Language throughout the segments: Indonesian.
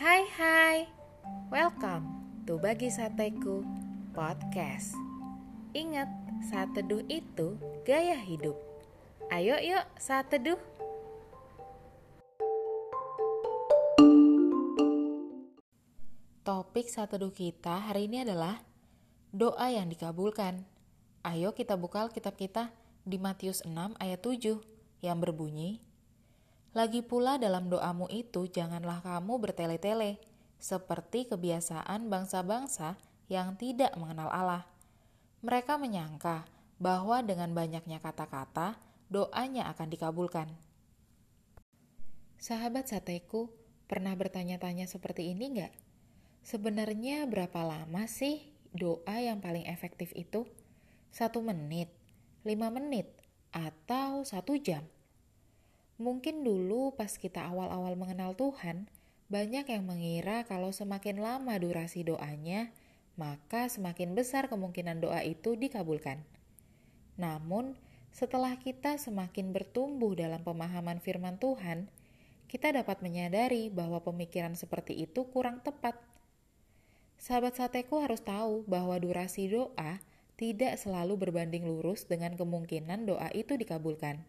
Hai hai, welcome to Bagi Sateku Podcast. Ingat, saat teduh itu gaya hidup. Ayo yuk saat teduh Topik saat teduh kita hari ini adalah Doa yang dikabulkan. Ayo kita buka kitab kita di Matius 6 ayat 7 yang berbunyi lagi pula dalam doamu itu janganlah kamu bertele-tele, seperti kebiasaan bangsa-bangsa yang tidak mengenal Allah. Mereka menyangka bahwa dengan banyaknya kata-kata, doanya akan dikabulkan. Sahabat sateku, pernah bertanya-tanya seperti ini nggak? Sebenarnya berapa lama sih doa yang paling efektif itu? Satu menit, lima menit, atau satu jam? Mungkin dulu pas kita awal-awal mengenal Tuhan, banyak yang mengira kalau semakin lama durasi doanya, maka semakin besar kemungkinan doa itu dikabulkan. Namun, setelah kita semakin bertumbuh dalam pemahaman firman Tuhan, kita dapat menyadari bahwa pemikiran seperti itu kurang tepat. Sahabat sateku harus tahu bahwa durasi doa tidak selalu berbanding lurus dengan kemungkinan doa itu dikabulkan.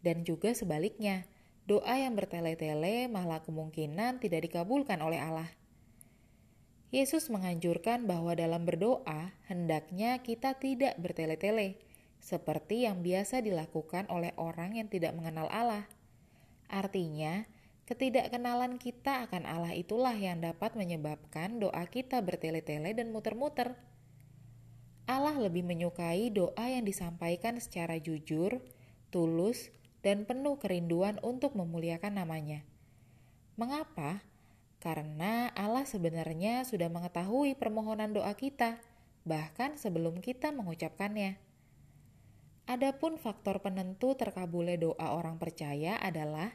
Dan juga sebaliknya, doa yang bertele-tele malah kemungkinan tidak dikabulkan oleh Allah. Yesus menganjurkan bahwa dalam berdoa, hendaknya kita tidak bertele-tele, seperti yang biasa dilakukan oleh orang yang tidak mengenal Allah. Artinya, ketidakkenalan kita akan Allah itulah yang dapat menyebabkan doa kita bertele-tele dan muter-muter. Allah lebih menyukai doa yang disampaikan secara jujur, tulus, dan penuh kerinduan untuk memuliakan namanya. Mengapa? Karena Allah sebenarnya sudah mengetahui permohonan doa kita, bahkan sebelum kita mengucapkannya. Adapun faktor penentu terkabulnya doa orang percaya adalah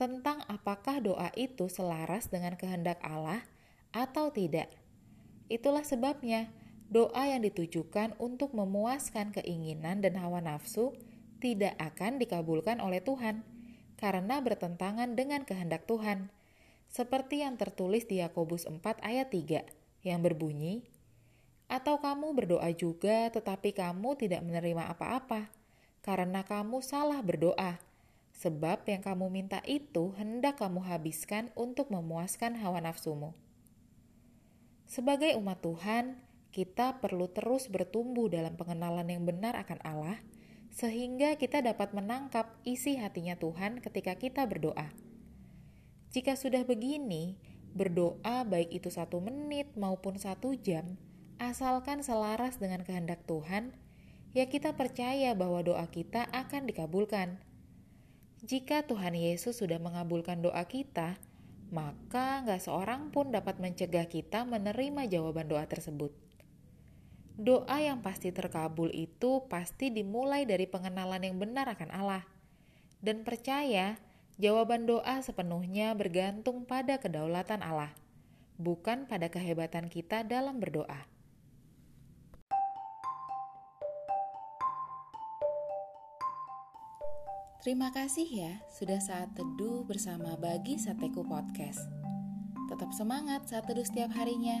tentang apakah doa itu selaras dengan kehendak Allah atau tidak. Itulah sebabnya doa yang ditujukan untuk memuaskan keinginan dan hawa nafsu tidak akan dikabulkan oleh Tuhan karena bertentangan dengan kehendak Tuhan. Seperti yang tertulis di Yakobus 4 ayat 3 yang berbunyi, Atau kamu berdoa juga tetapi kamu tidak menerima apa-apa, karena kamu salah berdoa, sebab yang kamu minta itu hendak kamu habiskan untuk memuaskan hawa nafsumu. Sebagai umat Tuhan, kita perlu terus bertumbuh dalam pengenalan yang benar akan Allah – sehingga kita dapat menangkap isi hatinya Tuhan ketika kita berdoa. Jika sudah begini, berdoa baik itu satu menit maupun satu jam, asalkan selaras dengan kehendak Tuhan, ya kita percaya bahwa doa kita akan dikabulkan. Jika Tuhan Yesus sudah mengabulkan doa kita, maka nggak seorang pun dapat mencegah kita menerima jawaban doa tersebut. Doa yang pasti terkabul itu pasti dimulai dari pengenalan yang benar akan Allah. Dan percaya, jawaban doa sepenuhnya bergantung pada kedaulatan Allah, bukan pada kehebatan kita dalam berdoa. Terima kasih ya sudah saat teduh bersama Bagi Sateku Podcast. Tetap semangat saat teduh setiap harinya.